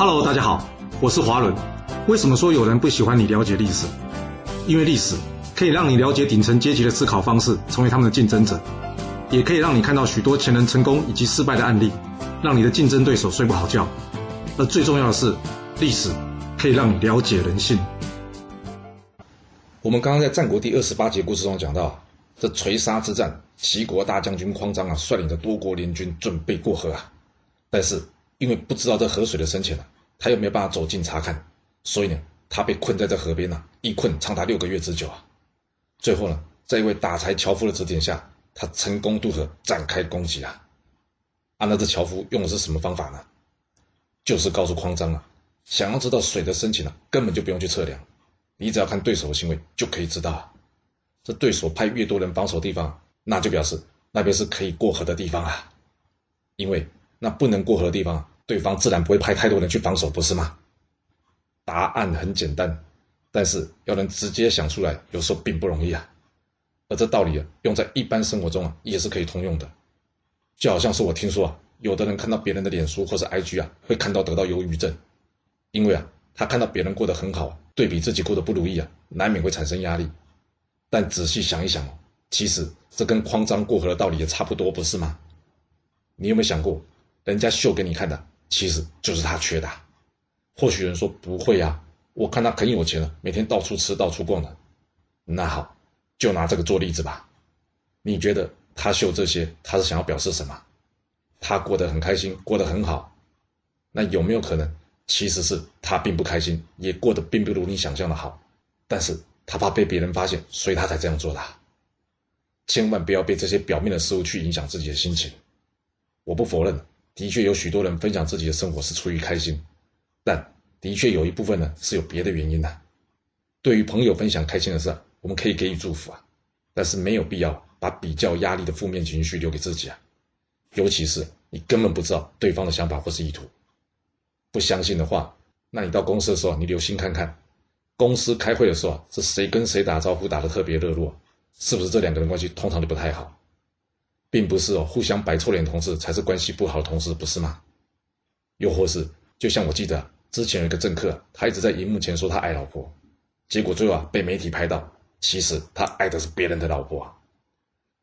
Hello，大家好，我是华伦。为什么说有人不喜欢你了解历史？因为历史可以让你了解顶层阶级的思考方式，成为他们的竞争者，也可以让你看到许多前人成功以及失败的案例，让你的竞争对手睡不好觉。而最重要的是，历史可以让你了解人性。我们刚刚在战国第二十八节故事中讲到，这垂沙之战，齐国大将军匡章啊，率领着多国联军准备过河啊，但是因为不知道这河水的深浅啊，他又没有办法走近查看，所以呢，他被困在这河边呢，一困长达六个月之久啊。最后呢，在一位打柴樵夫的指点下，他成功渡河，展开攻击啊。啊，那这樵夫用的是什么方法呢？就是告诉匡章啊，想要知道水的深浅呢，根本就不用去测量，你只要看对手的行为就可以知道啊。这对手派越多人防守地方，那就表示那边是可以过河的地方啊。因为那不能过河的地方，对方自然不会派太多人去防守，不是吗？答案很简单，但是要能直接想出来，有时候并不容易啊。而这道理啊，用在一般生活中啊，也是可以通用的。就好像是我听说啊。有的人看到别人的脸书或者 IG 啊，会看到得到忧郁症，因为啊，他看到别人过得很好，对比自己过得不如意啊，难免会产生压力。但仔细想一想哦，其实这跟慌张过河的道理也差不多，不是吗？你有没有想过，人家秀给你看的，其实就是他缺的。或许有人说不会啊，我看他很有钱了，每天到处吃到处逛的。那好，就拿这个做例子吧。你觉得他秀这些，他是想要表示什么？他过得很开心，过得很好，那有没有可能，其实是他并不开心，也过得并不如你想象的好，但是他怕被别人发现，所以他才这样做的。千万不要被这些表面的事物去影响自己的心情。我不否认，的确有许多人分享自己的生活是出于开心，但的确有一部分呢是有别的原因的。对于朋友分享开心的事，我们可以给予祝福啊，但是没有必要把比较压力的负面情绪留给自己啊。尤其是你根本不知道对方的想法或是意图，不相信的话，那你到公司的时候，你留心看看，公司开会的时候是谁跟谁打招呼打得特别热络，是不是这两个人关系通常都不太好，并不是哦，互相摆臭脸的同事才是关系不好的同事，不是吗？又或是就像我记得之前有一个政客，他一直在荧幕前说他爱老婆，结果最后啊被媒体拍到，其实他爱的是别人的老婆啊。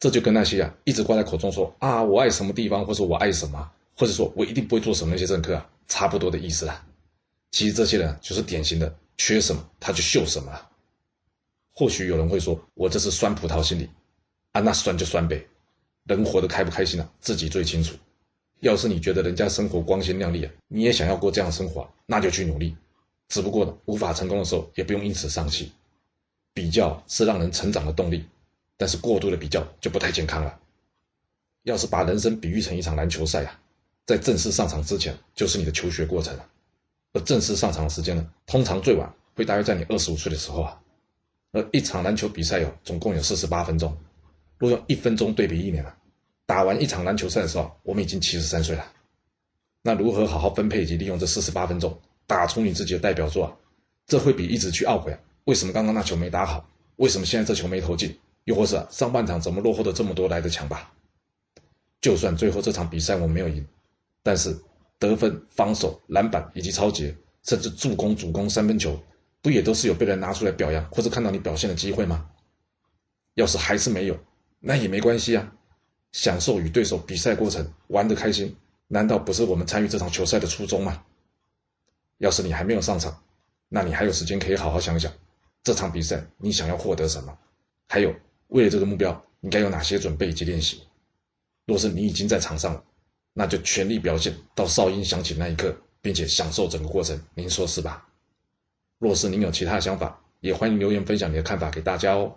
这就跟那些啊一直挂在口中说啊我爱什么地方，或者我爱什么，或者说我一定不会做什么那些政客啊，差不多的意思啊。其实这些人就是典型的缺什么他就秀什么。或许有人会说，我这是酸葡萄心理啊，那酸就酸呗。人活得开不开心啊，自己最清楚。要是你觉得人家生活光鲜亮丽啊，你也想要过这样的生活啊，那就去努力。只不过呢，无法成功的时候，也不用因此丧气。比较是让人成长的动力。但是过度的比较就不太健康了。要是把人生比喻成一场篮球赛啊，在正式上场之前就是你的求学过程了。而正式上场的时间呢，通常最晚会大约在你二十五岁的时候啊。而一场篮球比赛有总共有四十八分钟，若用一分钟对比一年啊，打完一场篮球赛的时候，我们已经七十三岁了。那如何好好分配以及利用这四十八分钟，打出你自己的代表作啊？这会比一直去懊悔啊，为什么刚刚那球没打好，为什么现在这球没投进？又或是上半场怎么落后的这么多来的强吧？就算最后这场比赛我没有赢，但是得分、防守、篮板以及超级，甚至助攻、主攻、三分球，不也都是有被人拿出来表扬或者看到你表现的机会吗？要是还是没有，那也没关系啊，享受与对手比赛过程，玩得开心，难道不是我们参与这场球赛的初衷吗？要是你还没有上场，那你还有时间可以好好想想，这场比赛你想要获得什么，还有。为了这个目标，应该有哪些准备以及练习？若是你已经在场上了，那就全力表现到哨音响起那一刻，并且享受整个过程。您说是吧？若是您有其他想法，也欢迎留言分享你的看法给大家哦。